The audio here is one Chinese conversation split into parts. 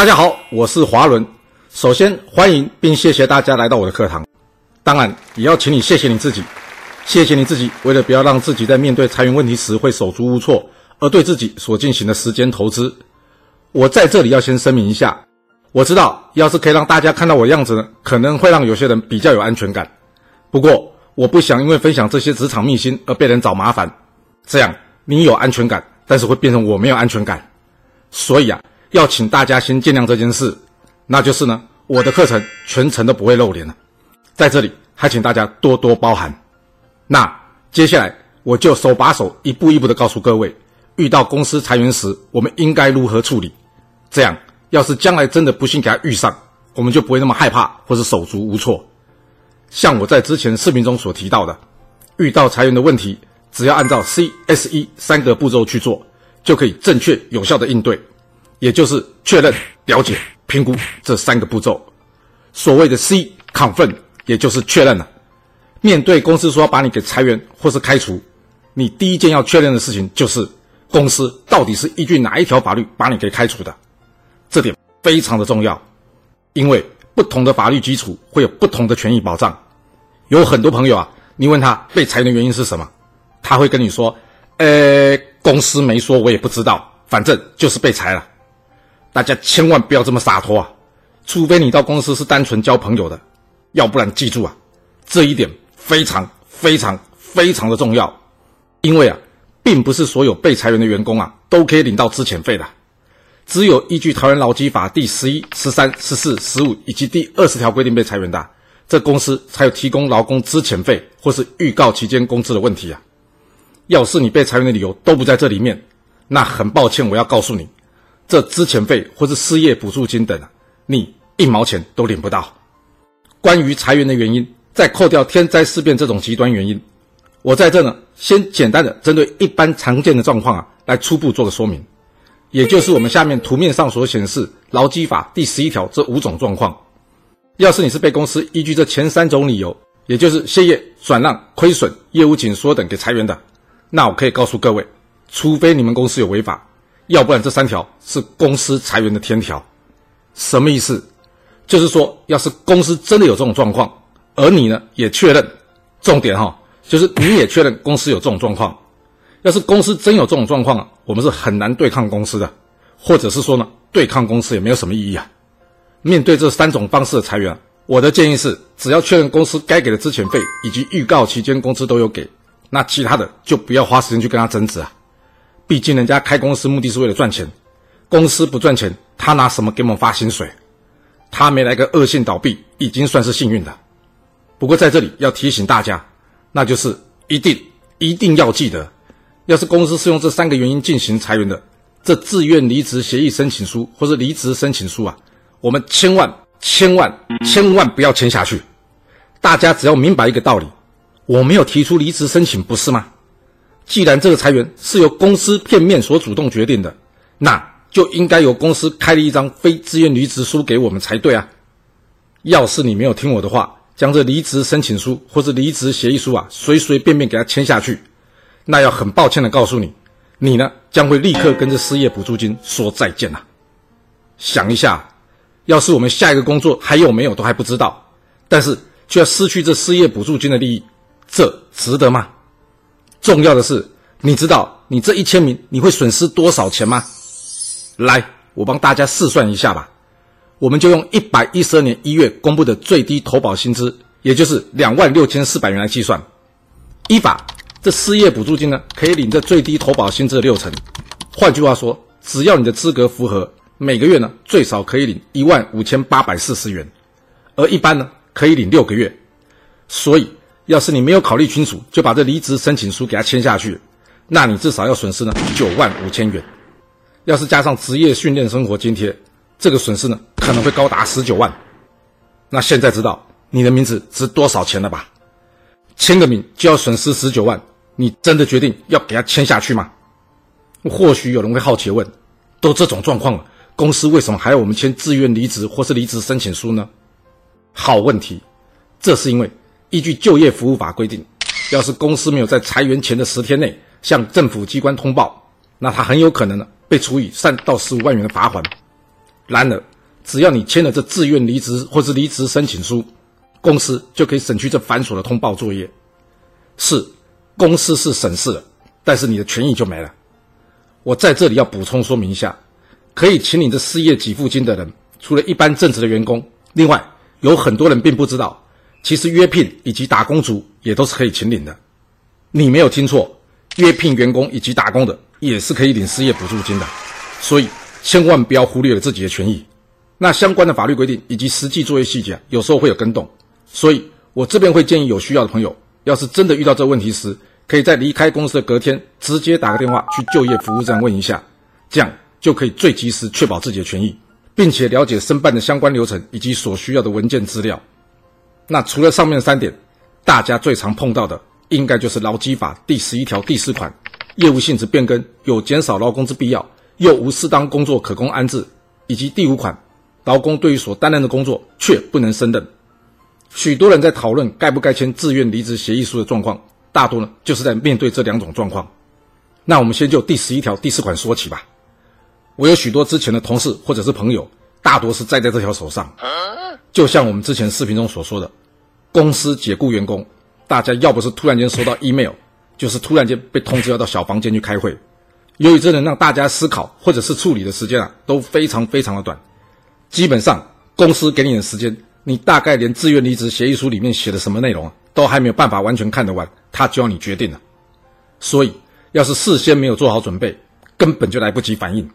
大家好，我是华伦。首先欢迎并谢谢大家来到我的课堂，当然也要请你谢谢你自己，谢谢你自己，为了不要让自己在面对裁员问题时会手足无措，而对自己所进行的时间投资。我在这里要先声明一下，我知道要是可以让大家看到我的样子呢，可能会让有些人比较有安全感。不过我不想因为分享这些职场秘辛而被人找麻烦，这样你有安全感，但是会变成我没有安全感。所以啊，要请大家先见谅这件事。那就是呢，我的课程全程都不会露脸了，在这里还请大家多多包涵。那接下来我就手把手一步一步的告诉各位，遇到公司裁员时，我们应该如何处理。这样，要是将来真的不幸给他遇上，我们就不会那么害怕或是手足无措。像我在之前视频中所提到的，遇到裁员的问题，只要按照 C、S、E 三个步骤去做，就可以正确有效的应对，也就是确认、了解。评估这三个步骤，所谓的 C confirm，也就是确认了。面对公司说要把你给裁员或是开除，你第一件要确认的事情就是公司到底是依据哪一条法律把你给开除的。这点非常的重要，因为不同的法律基础会有不同的权益保障。有很多朋友啊，你问他被裁员的原因是什么，他会跟你说：“呃，公司没说，我也不知道，反正就是被裁了。”大家千万不要这么洒脱啊！除非你到公司是单纯交朋友的，要不然记住啊，这一点非常非常非常的重要。因为啊，并不是所有被裁员的员工啊都可以领到资遣费的，只有依据《台湾劳基法》第十一、十三、十四、十五以及第二十条规定被裁员的，这公司才有提供劳工资遣费或是预告期间工资的问题啊。要是你被裁员的理由都不在这里面，那很抱歉，我要告诉你。这资遣费或是失业补助金等，你一毛钱都领不到。关于裁员的原因，再扣掉天灾事变这种极端原因，我在这呢，先简单的针对一般常见的状况啊，来初步做个说明，也就是我们下面图面上所显示劳基法第十一条这五种状况。要是你是被公司依据这前三种理由，也就是歇业、转让、亏损、业务紧缩等给裁员的，那我可以告诉各位，除非你们公司有违法。要不然这三条是公司裁员的天条，什么意思？就是说，要是公司真的有这种状况，而你呢也确认，重点哈，就是你也确认公司有这种状况。要是公司真有这种状况，我们是很难对抗公司的，或者是说呢，对抗公司也没有什么意义啊。面对这三种方式的裁员，我的建议是，只要确认公司该给的资遣费以及预告期间工资都有给，那其他的就不要花时间去跟他争执啊。毕竟人家开公司目的是为了赚钱，公司不赚钱，他拿什么给我们发薪水？他没来个恶性倒闭，已经算是幸运的。不过在这里要提醒大家，那就是一定一定要记得，要是公司是用这三个原因进行裁员的，这自愿离职协议申请书或者离职申请书啊，我们千万千万千万不要签下去。大家只要明白一个道理，我没有提出离职申请，不是吗？既然这个裁员是由公司片面所主动决定的，那就应该由公司开了一张非自愿离职书给我们才对啊！要是你没有听我的话，将这离职申请书或者离职协议书啊，随随便便给他签下去，那要很抱歉的告诉你，你呢将会立刻跟这失业补助金说再见呐！想一下，要是我们下一个工作还有没有都还不知道，但是却要失去这失业补助金的利益，这值得吗？重要的是，你知道你这一千名你会损失多少钱吗？来，我帮大家试算一下吧。我们就用一百一十二年一月公布的最低投保薪资，也就是两万六千四百元来计算。依法，这失业补助金呢，可以领这最低投保薪资的六成。换句话说，只要你的资格符合，每个月呢最少可以领一万五千八百四十元，而一般呢可以领六个月。所以。要是你没有考虑清楚，就把这离职申请书给他签下去，那你至少要损失呢九万五千元。要是加上职业训练生活津贴，这个损失呢可能会高达十九万。那现在知道你的名字值多少钱了吧？签个名就要损失十九万，你真的决定要给他签下去吗？或许有人会好奇问：都这种状况了，公司为什么还要我们签自愿离职或是离职申请书呢？好问题，这是因为。依据就业服务法规定，要是公司没有在裁员前的十天内向政府机关通报，那他很有可能呢被处以三到十五万元的罚款。然而，只要你签了这自愿离职或是离职申请书，公司就可以省去这繁琐的通报作业。是，公司是省事了，但是你的权益就没了。我在这里要补充说明一下，可以请领这失业给付金的人，除了一般正职的员工，另外有很多人并不知道，其实约聘以及打工族也都是可以请领的。你没有听错，约聘员工以及打工的也是可以领失业补助金的。所以千万不要忽略了自己的权益。那相关的法律规定以及实际作业细节，有时候会有更动。所以我这边会建议有需要的朋友，要是真的遇到这个问题时，可以在离开公司的隔天，直接打个电话去就业服务站问一下，这样就可以最及时确保自己的权益，并且了解申办的相关流程以及所需要的文件资料。那除了上面三点，大家最常碰到的，应该就是劳基法第十一条第四款，业务性质变更有减少劳工之必要。又无适当工作可供安置，以及第五款，劳工对于所担任的工作却不能胜任。许多人在讨论该不该签自愿离职协议书的状况，大多呢就是在面对这两种状况。那我们先就第十一条第四款说起吧。我有许多之前的同事或者是朋友，大多是栽在这条手上。就像我们之前视频中所说的，公司解雇员工，大家要不是突然间收到 email，就是突然间被通知要到小房间去开会。由于这能让大家思考或者是处理的时间啊都非常非常的短，基本上公司给你的时间，你大概连自愿离职协议书里面写的什么内容啊都还没有办法完全看得完，他就要你决定了。所以要是事先没有做好准备，根本就来不及反应。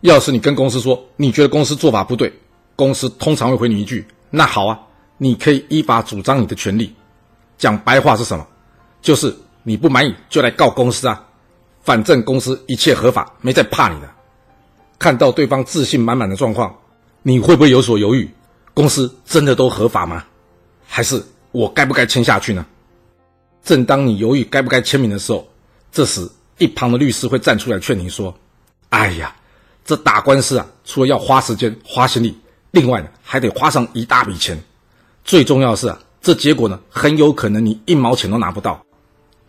要是你跟公司说你觉得公司做法不对，公司通常会回你一句：“那好啊，你可以依法主张你的权利。”讲白话是什么？就是你不满意就来告公司啊。反正公司一切合法，没在怕你的。看到对方自信满满的状况，你会不会有所犹豫？公司真的都合法吗？还是我该不该签下去呢？正当你犹豫该不该签名的时候，这时一旁的律师会站出来劝你说：“哎呀，这打官司啊，除了要花时间、花心力，另外呢还得花上一大笔钱。最重要的是啊，这结果呢很有可能你一毛钱都拿不到。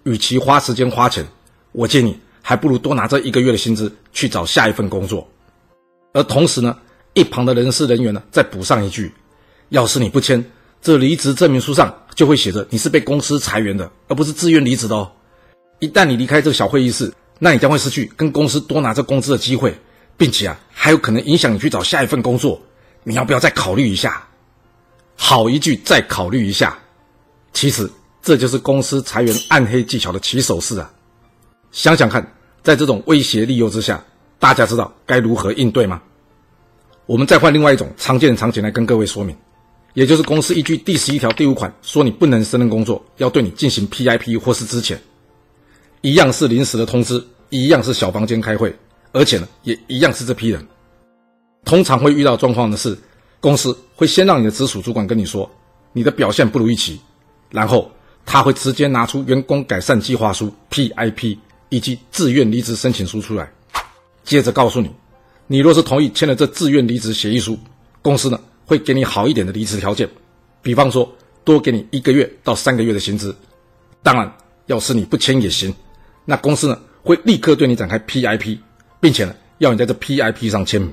与其花时间花钱，我建议你。”还不如多拿这一个月的薪资去找下一份工作，而同时呢，一旁的人事人员呢再补上一句：要是你不签这离职证明书上，就会写着你是被公司裁员的，而不是自愿离职的哦。一旦你离开这个小会议室，那你将会失去跟公司多拿这工资的机会，并且啊，还有可能影响你去找下一份工作。你要不要再考虑一下？好一句再考虑一下，其实这就是公司裁员暗黑技巧的起手式啊！想想看。在这种威胁利诱之下，大家知道该如何应对吗？我们再换另外一种常见的场景来跟各位说明，也就是公司依据第十一条第五款说你不能胜任工作，要对你进行 PIP 或是之前，一样是临时的通知，一样是小房间开会，而且呢也一样是这批人。通常会遇到状况的是，公司会先让你的直属主管跟你说你的表现不如预期，然后他会直接拿出员工改善计划书 PIP。以及自愿离职申请书出来，接着告诉你，你若是同意签了这自愿离职协议书，公司呢会给你好一点的离职条件，比方说多给你一个月到三个月的薪资。当然，要是你不签也行，那公司呢会立刻对你展开 PIP，并且呢要你在这 PIP 上签名。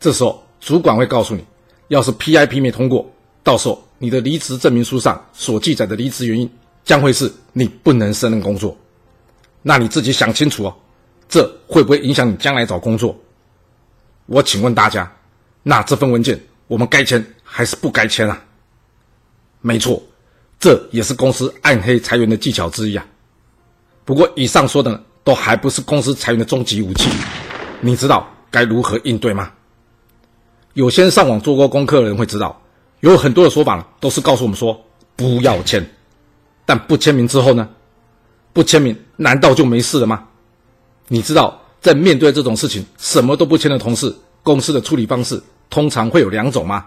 这时候主管会告诉你，要是 PIP 没通过，到时候你的离职证明书上所记载的离职原因将会是你不能胜任工作。那你自己想清楚哦，这会不会影响你将来找工作？我请问大家，那这份文件我们该签还是不该签啊？没错，这也是公司暗黑裁员的技巧之一啊。不过以上说的都还不是公司裁员的终极武器，你知道该如何应对吗？有些上网做过功课的人会知道，有很多的说法呢，都是告诉我们说不要签，但不签名之后呢？不签名难道就没事了吗？你知道，在面对这种事情，什么都不签的同事，公司的处理方式通常会有两种吗？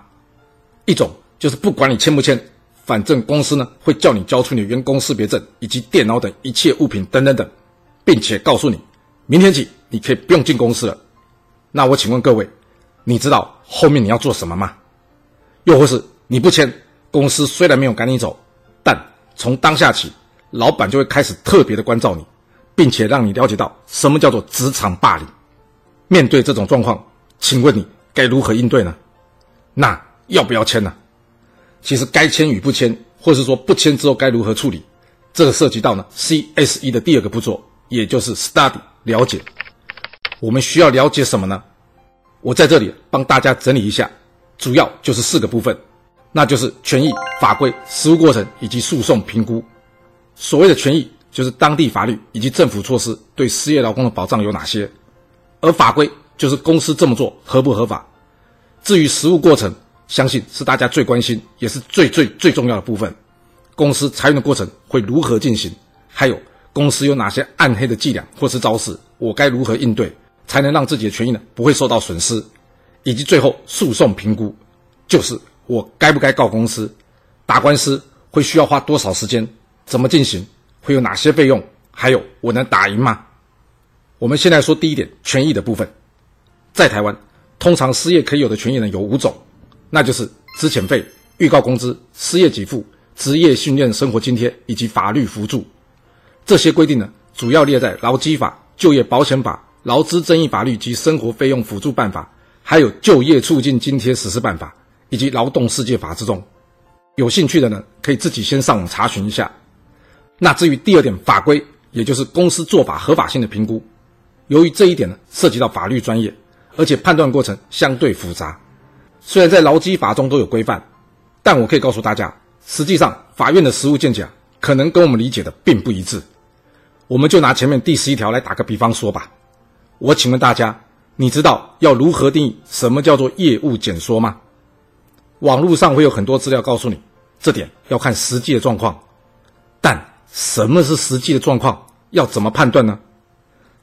一种就是不管你签不签，反正公司呢会叫你交出你员工识别证以及电脑等一切物品等等等，并且告诉你，明天起你可以不用进公司了。那我请问各位，你知道后面你要做什么吗？又或是你不签，公司虽然没有赶你走，但从当下起。老板就会开始特别的关照你，并且让你了解到什么叫做职场霸凌。面对这种状况，请问你该如何应对呢？那要不要签呢？其实该签与不签，或是说不签之后该如何处理，这个涉及到呢 CSE 的第二个步骤，也就是 Study 了解。我们需要了解什么呢？我在这里帮大家整理一下，主要就是四个部分，那就是权益、法规、实务过程以及诉讼评估。所谓的权益，就是当地法律以及政府措施对失业劳工的保障有哪些；而法规就是公司这么做合不合法。至于实务过程，相信是大家最关心也是最最最重要的部分。公司裁员的过程会如何进行？还有公司有哪些暗黑的伎俩或是招式？我该如何应对？才能让自己的权益呢不会受到损失，以及最后诉讼评估，就是我该不该告公司，打官司会需要花多少时间，怎么进行，会有哪些费用，还有我能打赢吗？我们先来说第一点权益的部分，在台湾，通常失业可以有的权益呢有五种，那就是资遣费、预告工资、失业给付、职业训练生活津贴以及法律辅助。这些规定呢，主要列在劳基法、就业保险法。劳资争议法律及生活费用辅助办法，还有就业促进津贴实施办法，以及劳动世界法之中，有兴趣的呢，可以自己先上网查询一下。那至于第二点法规，也就是公司做法合法性的评估，由于这一点呢，涉及到法律专业，而且判断过程相对复杂。虽然在劳基法中都有规范，但我可以告诉大家，实际上法院的实务见解可能跟我们理解的并不一致。我们就拿前面第十一条来打个比方说吧。我请问大家，你知道要如何定义什么叫做业务减缩吗？网络上会有很多资料告诉你，这点要看实际的状况。但什么是实际的状况？要怎么判断呢？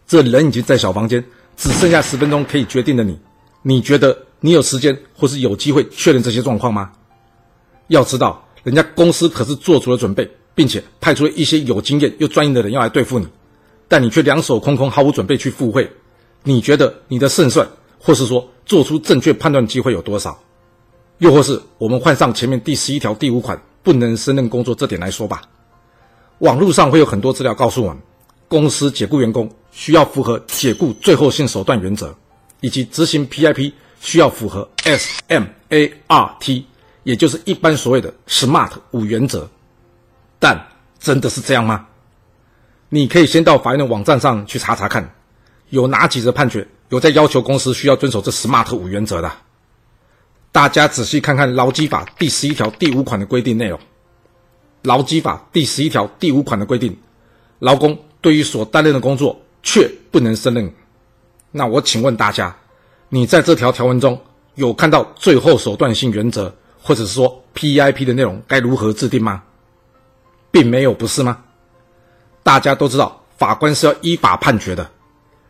这人已经在小房间，只剩下十分钟可以决定的你，你觉得你有时间或是有机会确认这些状况吗？要知道，人家公司可是做足了准备，并且派出了一些有经验又专业的人要来对付你，但你却两手空空，毫无准备去赴会。你觉得你的胜算，或是说做出正确判断机会有多少？又或是我们换上前面第十一条第五款不能胜任工作这点来说吧。网络上会有很多资料告诉我们，公司解雇员工需要符合解雇最后性手段原则，以及执行 PIP 需要符合 SMART，也就是一般所谓的 SMART 五原则。但真的是这样吗？你可以先到法院的网站上去查查看。有哪几则判决有在要求公司需要遵守这 SMART 五原则的？大家仔细看看劳基法第十一条第五款的规定内容。劳基法第十一条第五款的规定，劳工对于所担任的工作却不能胜任。那我请问大家，你在这条条文中有看到最后手段性原则，或者是说 PIP 的内容该如何制定吗？并没有，不是吗？大家都知道，法官是要依法判决的。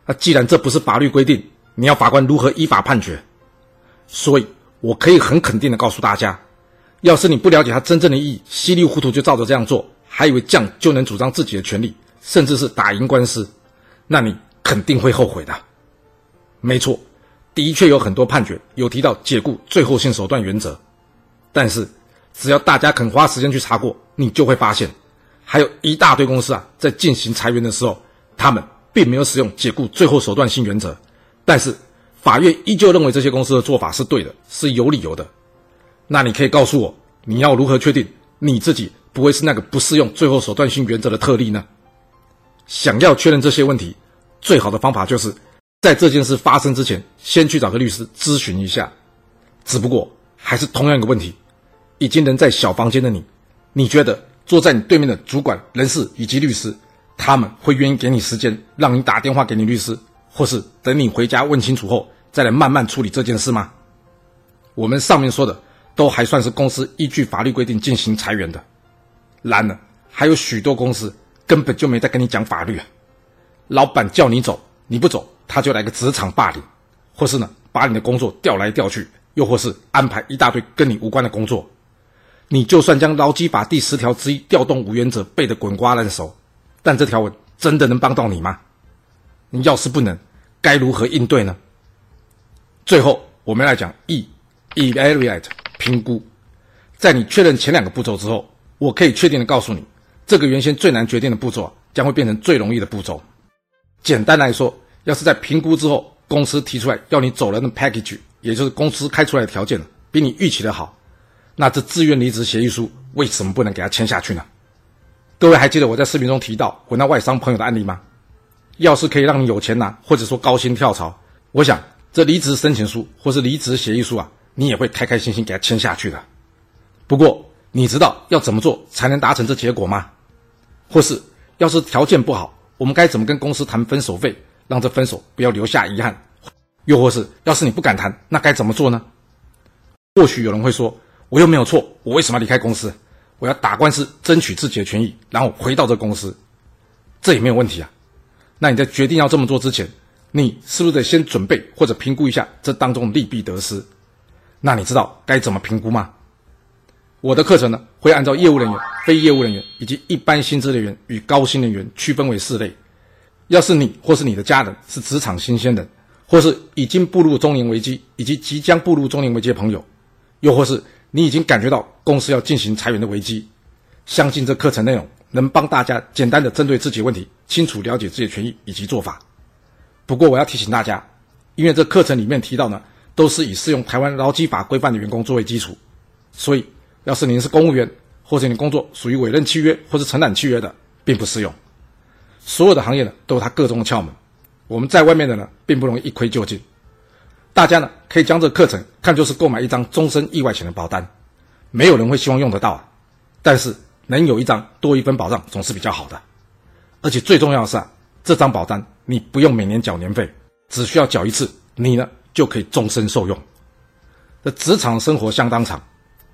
那既然这不是法律规定，你要法官如何依法判决？所以，我可以很肯定的告诉大家，要是你不了解它真正的意义，稀里糊涂就照着这样做，还以为这样就能主张自己的权利，甚至是打赢官司，那你肯定会后悔的。没错，的确有很多判决有提到解雇最后性手段原则，但是只要大家肯花时间去查过，你就会发现，还有一大堆公司啊，在进行裁员的时候，他们。并没有使用解雇最后手段性原则，但是法院依旧认为这些公司的做法是对的，是有理由的。那你可以告诉我，你要如何确定你自己不会是那个不适用最后手段性原则的特例呢？想要确认这些问题，最好的方法就是在这件事发生之前，先去找个律师咨询一下。只不过还是同样一个问题，已经人在小房间的你，你觉得坐在你对面的主管人事以及律师？他们会愿意给你时间，让你打电话给你律师，或是等你回家问清楚后再来慢慢处理这件事吗？我们上面说的都还算是公司依据法律规定进行裁员的，然而还有许多公司根本就没在跟你讲法律啊！老板叫你走，你不走，他就来个职场霸凌，或是呢把你的工作调来调去，又或是安排一大堆跟你无关的工作。你就算将劳基法第十条之一调动五原则背得滚瓜烂熟。但这条文真的能帮到你吗？你要是不能，该如何应对呢？最后，我们来讲 E，evaluate 评估。在你确认前两个步骤之后，我可以确定的告诉你，这个原先最难决定的步骤将会变成最容易的步骤。简单来说，要是在评估之后，公司提出来要你走人的 package，也就是公司开出来的条件比你预期的好，那这自愿离职协议书为什么不能给他签下去呢？各位还记得我在视频中提到我那外商朋友的案例吗？要是可以让你有钱拿，或者说高薪跳槽，我想这离职申请书或是离职协议书啊，你也会开开心心给他签下去的。不过你知道要怎么做才能达成这结果吗？或是要是条件不好，我们该怎么跟公司谈分手费，让这分手不要留下遗憾？又或是要是你不敢谈，那该怎么做呢？或许有人会说，我又没有错，我为什么要离开公司？我要打官司争取自己的权益，然后回到这公司，这也没有问题啊。那你在决定要这么做之前，你是不是得先准备或者评估一下这当中利弊得失？那你知道该怎么评估吗？我的课程呢，会按照业务人员、非业务人员以及一般薪资人员与高薪人员区分为四类。要是你或是你的家人是职场新鲜人，或是已经步入中年危机以及即将步入中年危机的朋友，又或是你已经感觉到公司要进行裁员的危机，相信这课程内容。能帮大家简单的针对自己问题，清楚了解自己的权益以及做法。不过我要提醒大家，因为这课程里面提到呢，都是以适用台湾劳基法规范的员工作为基础，所以要是您是公务员，或者你工作属于委任契约或是承揽契约的，并不适用。所有的行业呢，都有它各中的窍门。我们在外面的呢，并不容易一窥究竟。大家呢，可以将这课程看作是购买一张终身意外险的保单，没有人会希望用得到啊。但是。能有一张多一分保障总是比较好的，而且最重要的是啊，这张保单你不用每年缴年费，只需要缴一次，你呢就可以终身受用。这职场生活相当长，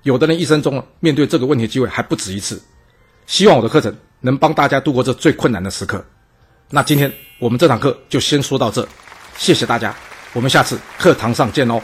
有的人一生中面对这个问题机会还不止一次。希望我的课程能帮大家度过这最困难的时刻。那今天我们这堂课就先说到这，谢谢大家，我们下次课堂上见哦。